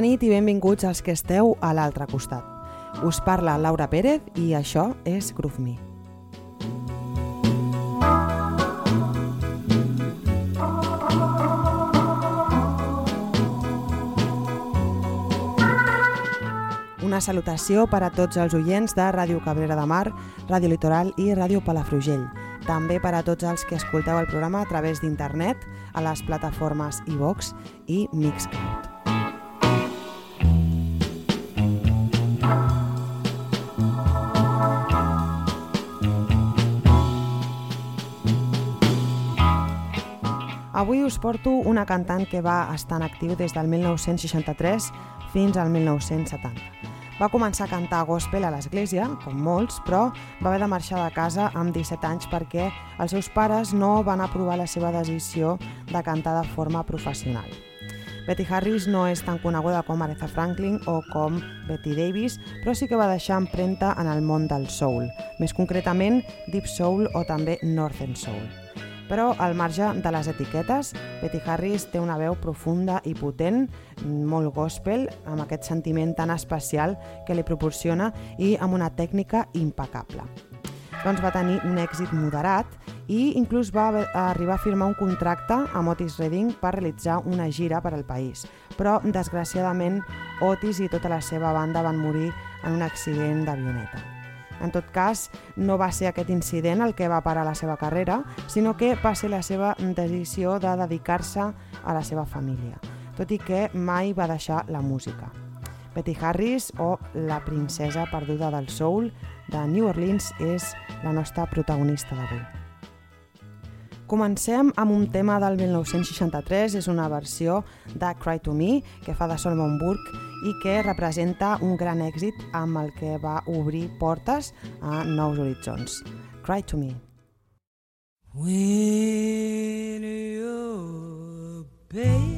nit i benvinguts als que esteu a l'altre costat. Us parla Laura Pérez i això és Groove Me. Una salutació per a tots els oients de Ràdio Cabrera de Mar, Ràdio Litoral i Ràdio Palafrugell. També per a tots els que escolteu el programa a través d'internet, a les plataformes iVox i Mixcloud. Avui us porto una cantant que va estar en actiu des del 1963 fins al 1970. Va començar a cantar gospel a l'església, com molts, però va haver de marxar de casa amb 17 anys perquè els seus pares no van aprovar la seva decisió de cantar de forma professional. Betty Harris no és tan coneguda com Aretha Franklin o com Betty Davis, però sí que va deixar empremta en el món del soul, més concretament Deep Soul o també Northern Soul. Però al marge de les etiquetes, Betty Harris té una veu profunda i potent, molt gospel, amb aquest sentiment tan especial que li proporciona i amb una tècnica impecable. Doncs va tenir un èxit moderat i inclús va arribar a firmar un contracte amb Otis Redding per realitzar una gira per al país. Però, desgraciadament, Otis i tota la seva banda van morir en un accident d'avioneta. En tot cas, no va ser aquest incident el que va parar la seva carrera, sinó que va ser la seva decisió de dedicar-se a la seva família, tot i que mai va deixar la música. Betty Harris, o la princesa perduda del soul de New Orleans, és la nostra protagonista d'avui. Comencem amb un tema del 1963, és una versió de Cry to Me, que fa de Solomon Burke i que representa un gran èxit amb el que va obrir portes a nous horitzons. Cry to Me. When you're babe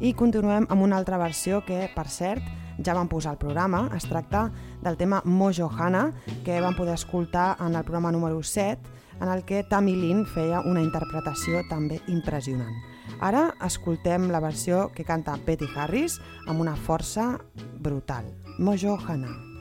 i continuem amb una altra versió que, per cert, ja vam posar al programa. Es tracta del tema Mojo Hana, que vam poder escoltar en el programa número 7, en el que Tamilin feia una interpretació també impressionant. Ara escoltem la versió que canta Betty Harris amb una força brutal. Mojo Hana.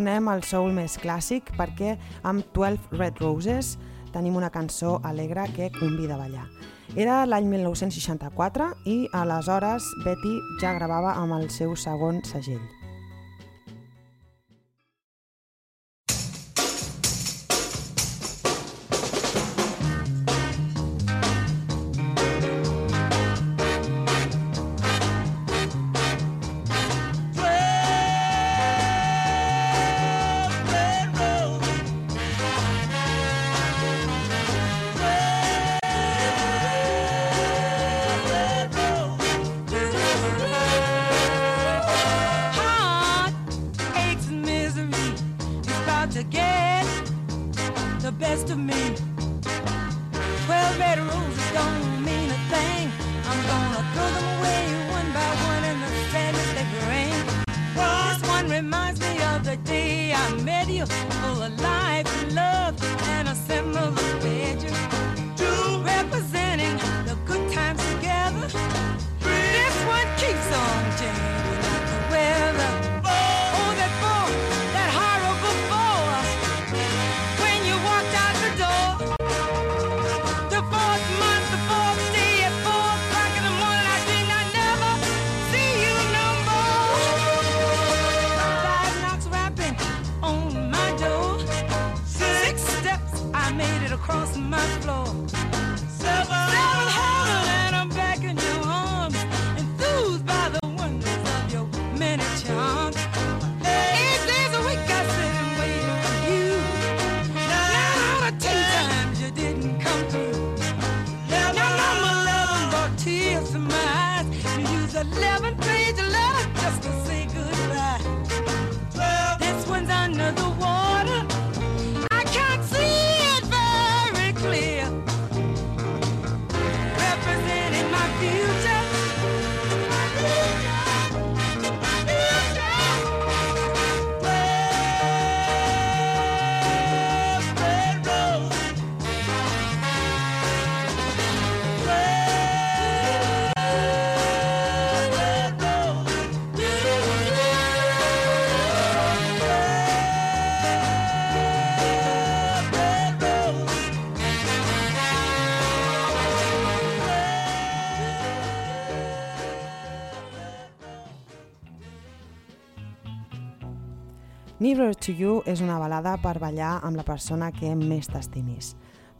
tornem al soul més clàssic perquè amb 12 Red Roses tenim una cançó alegre que convida a ballar. Era l'any 1964 i aleshores Betty ja gravava amb el seu segon segell. Nearer to You és una balada per ballar amb la persona que més t'estimis.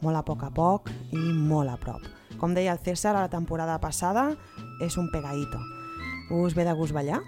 Molt a poc a poc i molt a prop. Com deia el César a la temporada passada, és un pegadito. Us ve de gust ballar?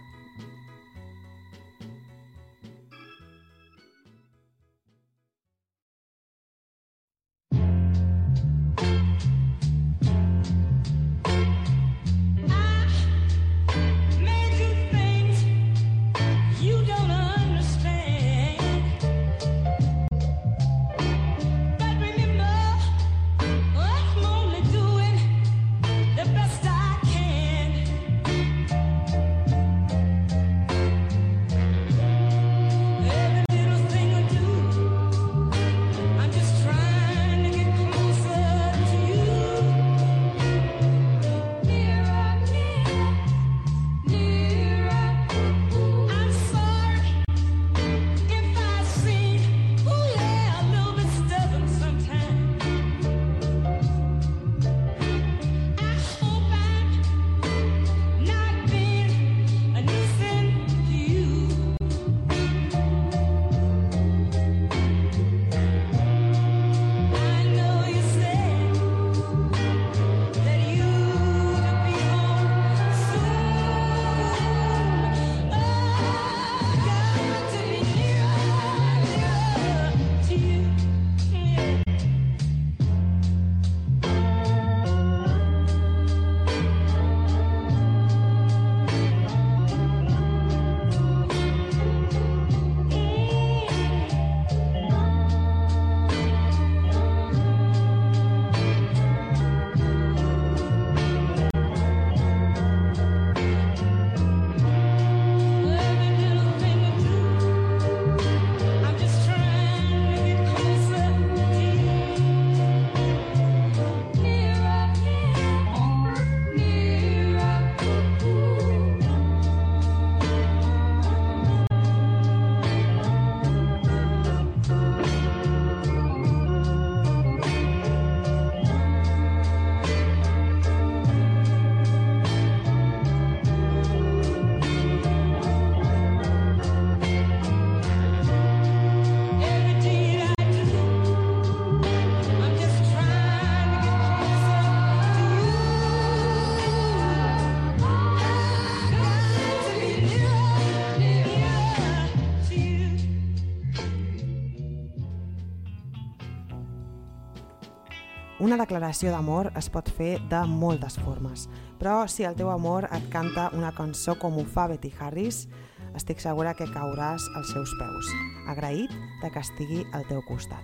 Una declaració d'amor es pot fer de moltes formes, però si el teu amor et canta una cançó com ho fa Betty Harris, estic segura que cauràs als seus peus, agraït de que estigui al teu costat.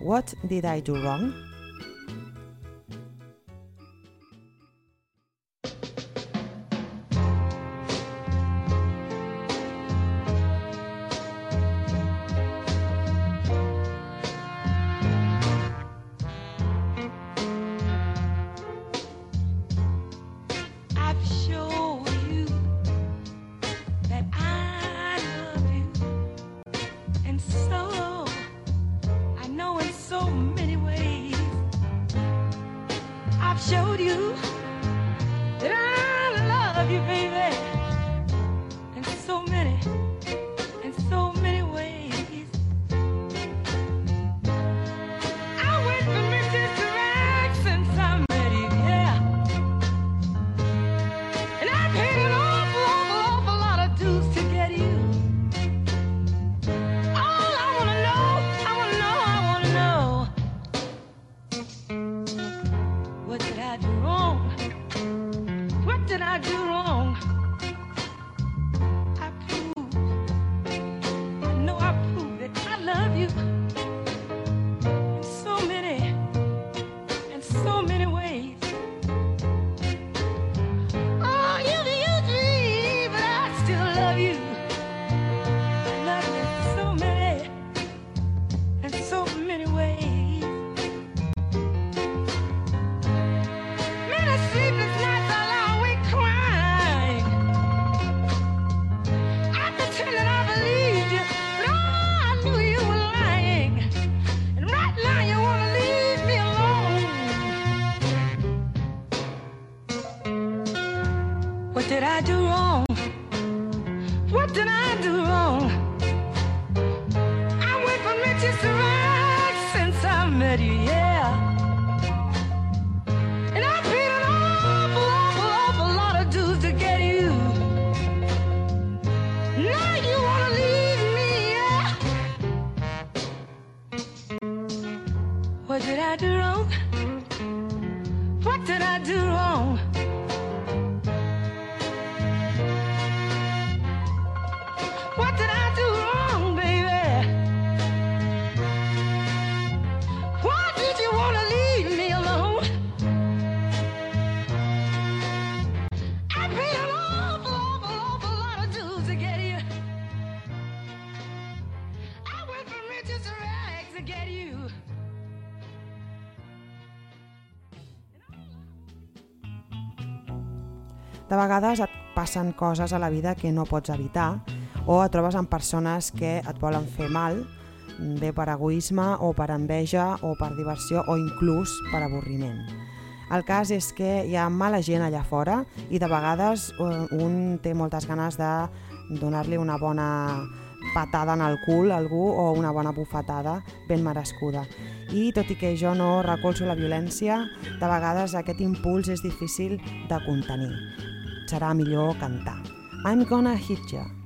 What did I do wrong? What did I do wrong? What did I do wrong? I went from riches to rags since I met you. Vegades et passen coses a la vida que no pots evitar o et trobes amb persones que et volen fer mal, bé per egoisme o per enveja o per diversió o inclús per avorriment. El cas és que hi ha mala gent allà fora i de vegades eh, un té moltes ganes de donar-li una bona patada en el cul a algú o una bona bufetada ben merescuda. I tot i que jo no recolzo la violència, de vegades aquest impuls és difícil de contenir. Serà millor cantar. I'm gonna hit ya.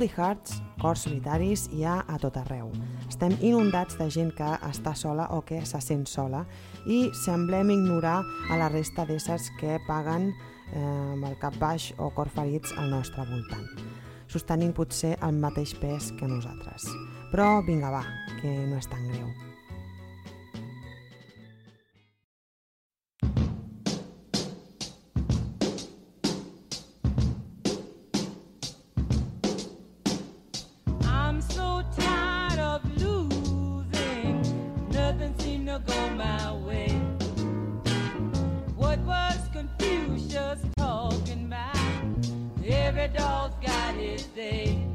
Lonely Hearts, cors solitaris, hi ha a tot arreu. Estem inundats de gent que està sola o que se sent sola i semblem ignorar a la resta d'éssers que paguen eh, amb el cap baix o cor ferits al nostre voltant, sostenint potser el mateix pes que nosaltres. Però vinga, va, que no és tan greu. What was Confucius talking about? Every dog's got his day.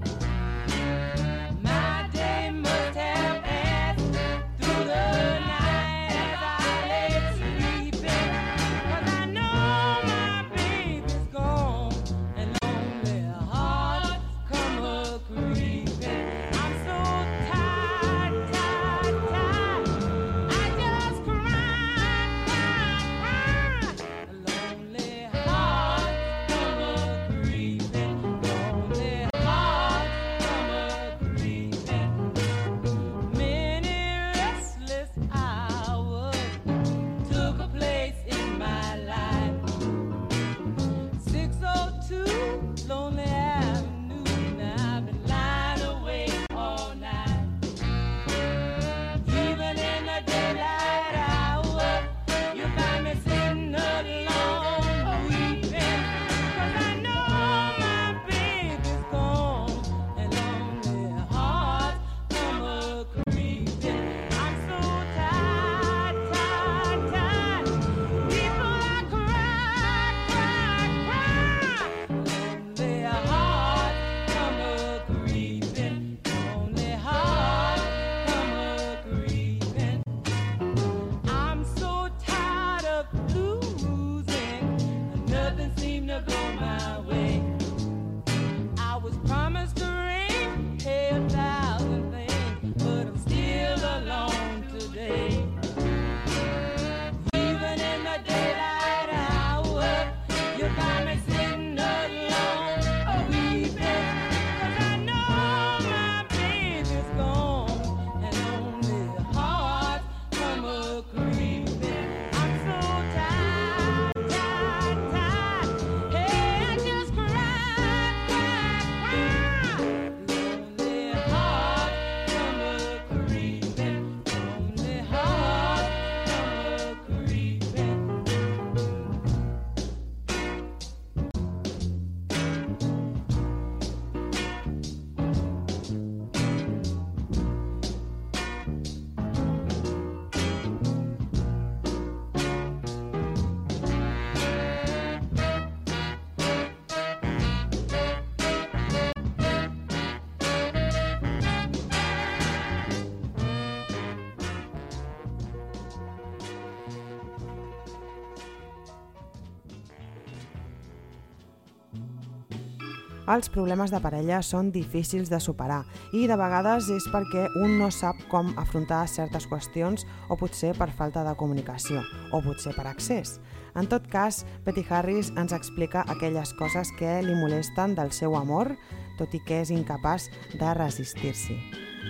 els problemes de parella són difícils de superar i de vegades és perquè un no sap com afrontar certes qüestions o potser per falta de comunicació o potser per accés. En tot cas, Betty Harris ens explica aquelles coses que li molesten del seu amor, tot i que és incapaç de resistir-s'hi.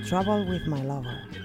Trouble with my lover.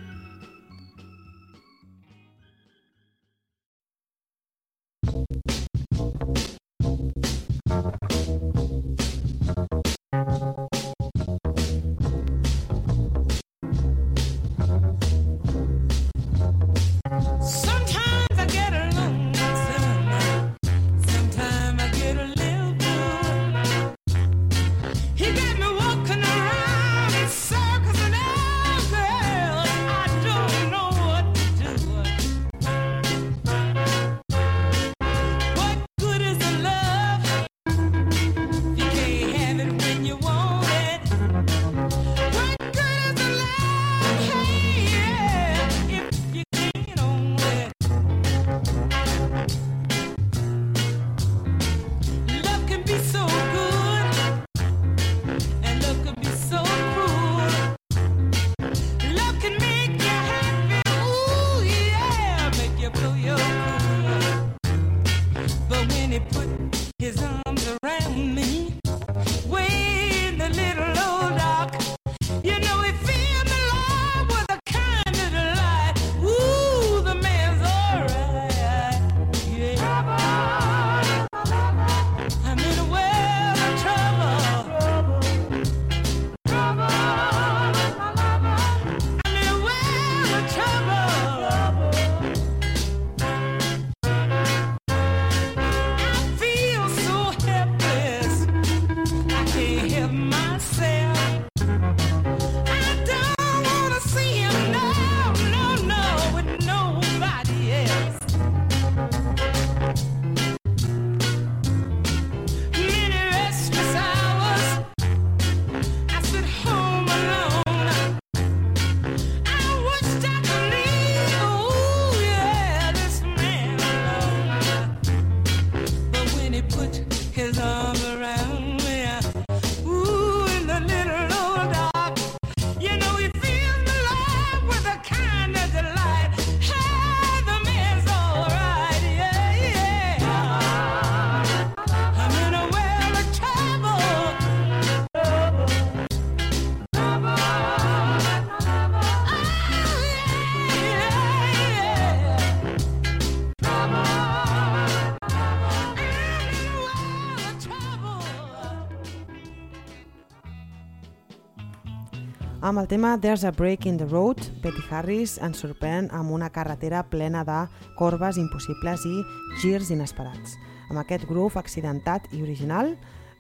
Amb el tema There's a Break in the Road, Betty Harris ens sorprèn amb una carretera plena de corbes impossibles i girs inesperats. Amb aquest groove accidentat i original,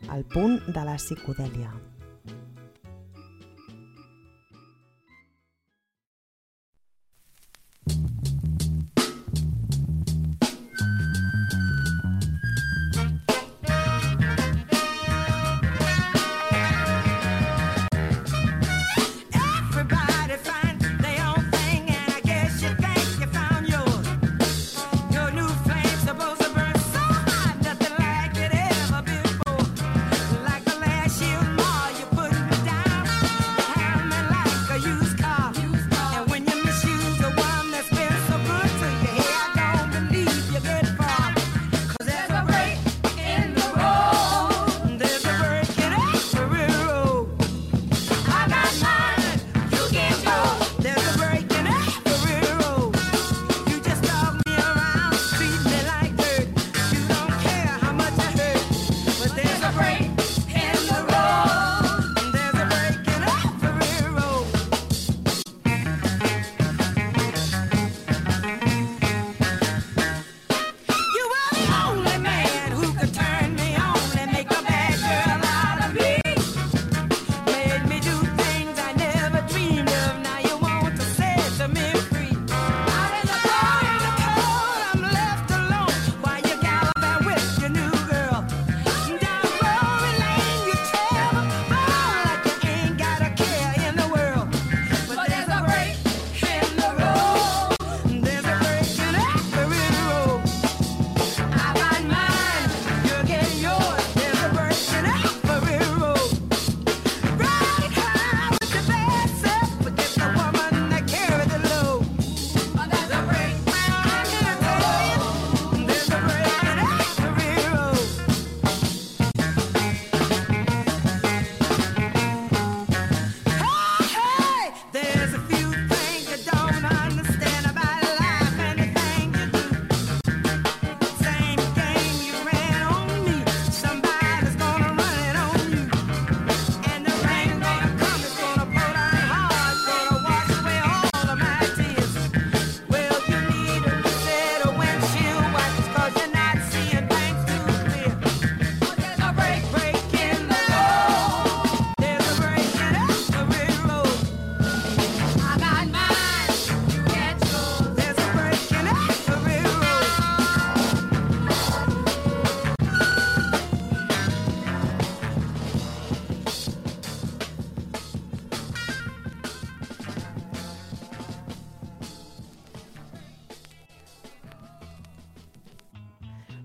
al punt de la psicodèlia.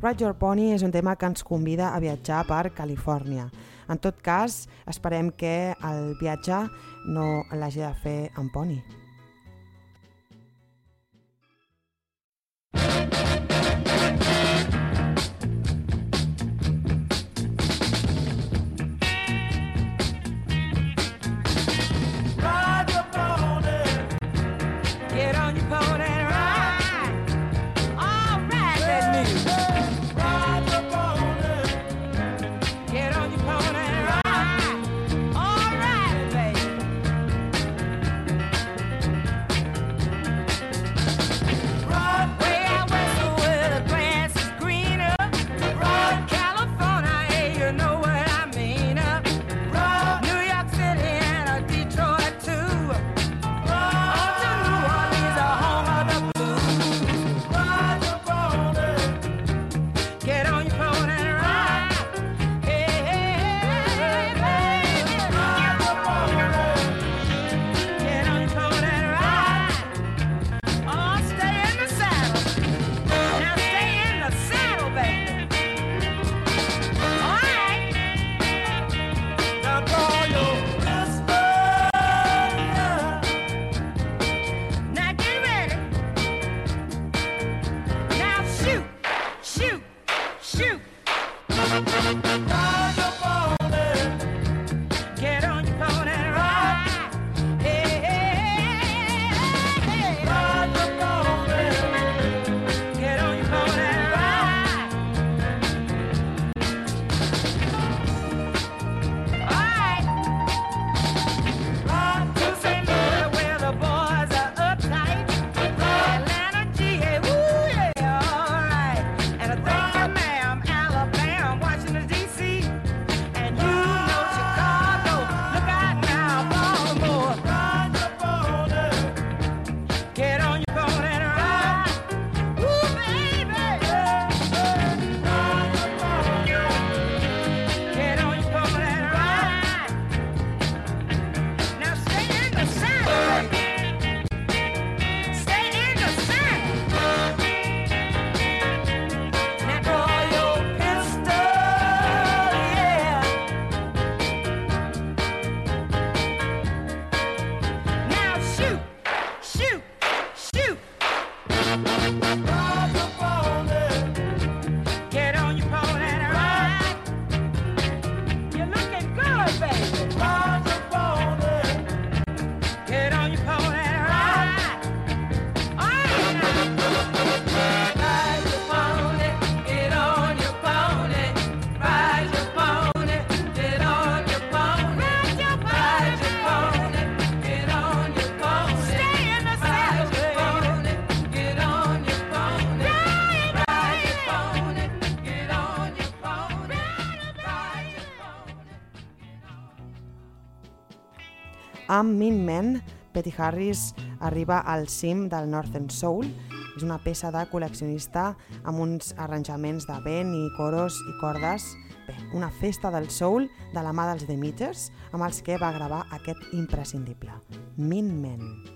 Ride Your Pony és un tema que ens convida a viatjar per Califòrnia. En tot cas, esperem que el viatge no l'hagi de fer en poni. about God. cafe. Amb Min Men, Petty Harris arriba al cim del Northern Soul. És una peça de col·leccionista amb uns arranjaments de vent i coros i cordes Bé, una festa del soul de la mà dels Demeters amb els que va gravar aquest imprescindible, Min Men.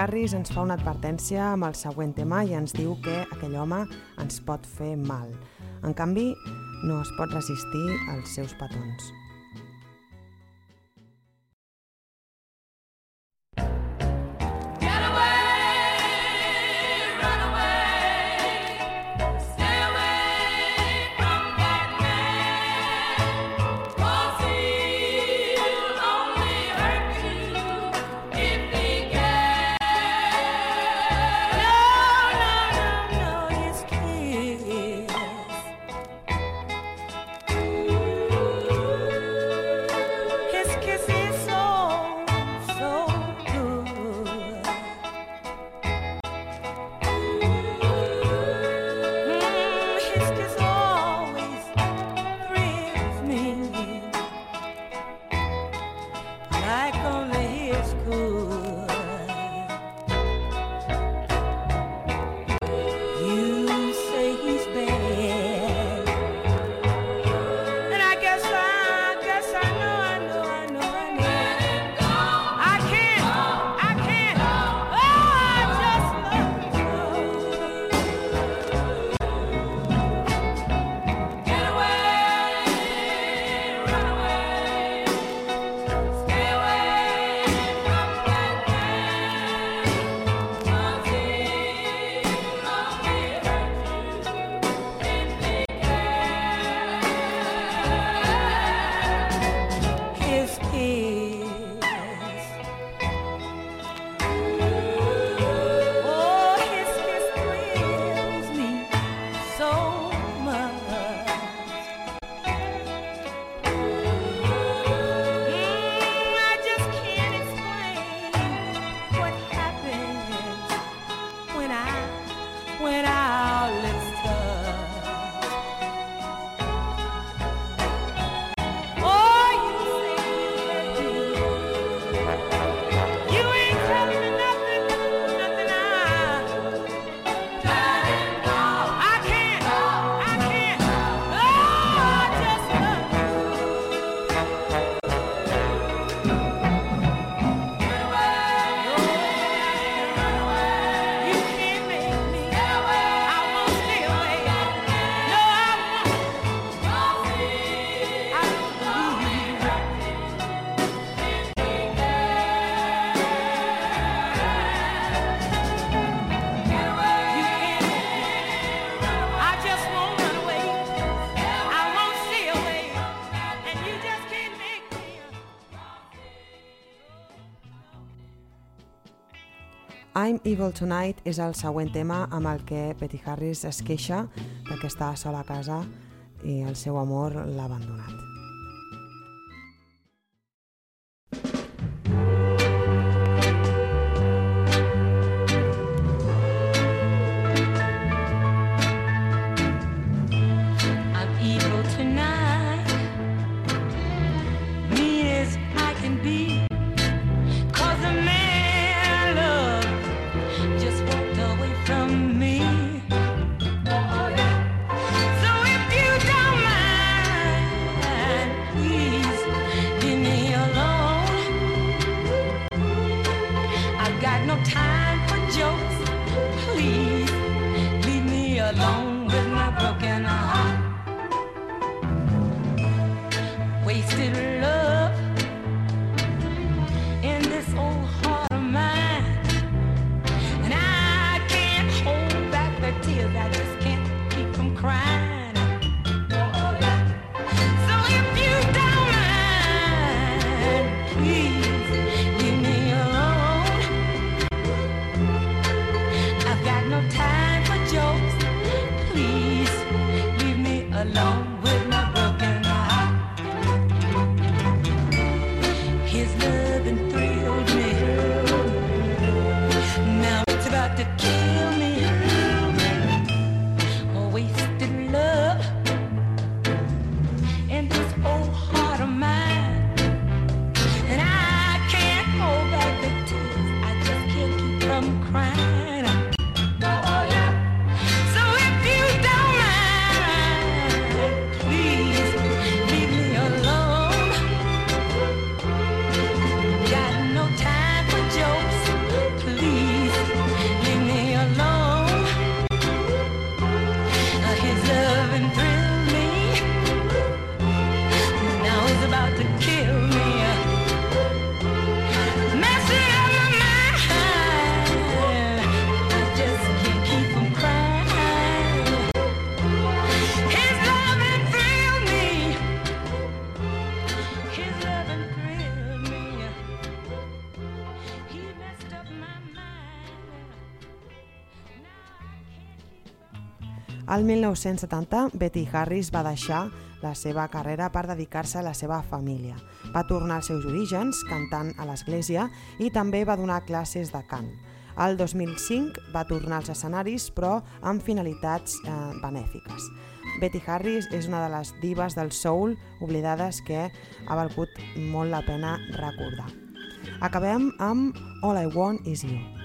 Carris ens fa una advertència amb el següent tema i ens diu que aquell home ens pot fer mal. En canvi, no es pot resistir als seus petons. I'm Evil Tonight és el següent tema amb el que Petty Harris es queixa perquè sola a casa i el seu amor l'ha abandonat. Al 1970, Betty Harris va deixar la seva carrera per dedicar-se a la seva família. Va tornar als seus orígens, cantant a l'església, i també va donar classes de cant. Al 2005 va tornar als escenaris, però amb finalitats eh, benèfiques. Betty Harris és una de les divas del soul oblidades que ha valgut molt la pena recordar. Acabem amb All I Want Is You.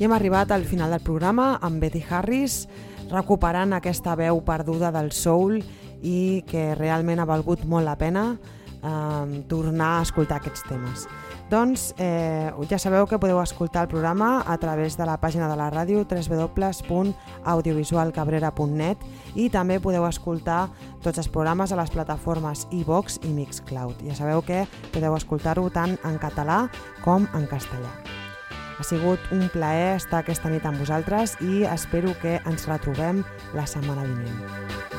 I hem arribat al final del programa amb Betty Harris recuperant aquesta veu perduda del soul i que realment ha valgut molt la pena eh, tornar a escoltar aquests temes. Doncs eh, ja sabeu que podeu escoltar el programa a través de la pàgina de la ràdio www.audiovisualcabrera.net i també podeu escoltar tots els programes a les plataformes iVox i Mixcloud. Ja sabeu que podeu escoltar-ho tant en català com en castellà. Ha sigut un plaer estar aquesta nit amb vosaltres i espero que ens retrobem la setmana vinent.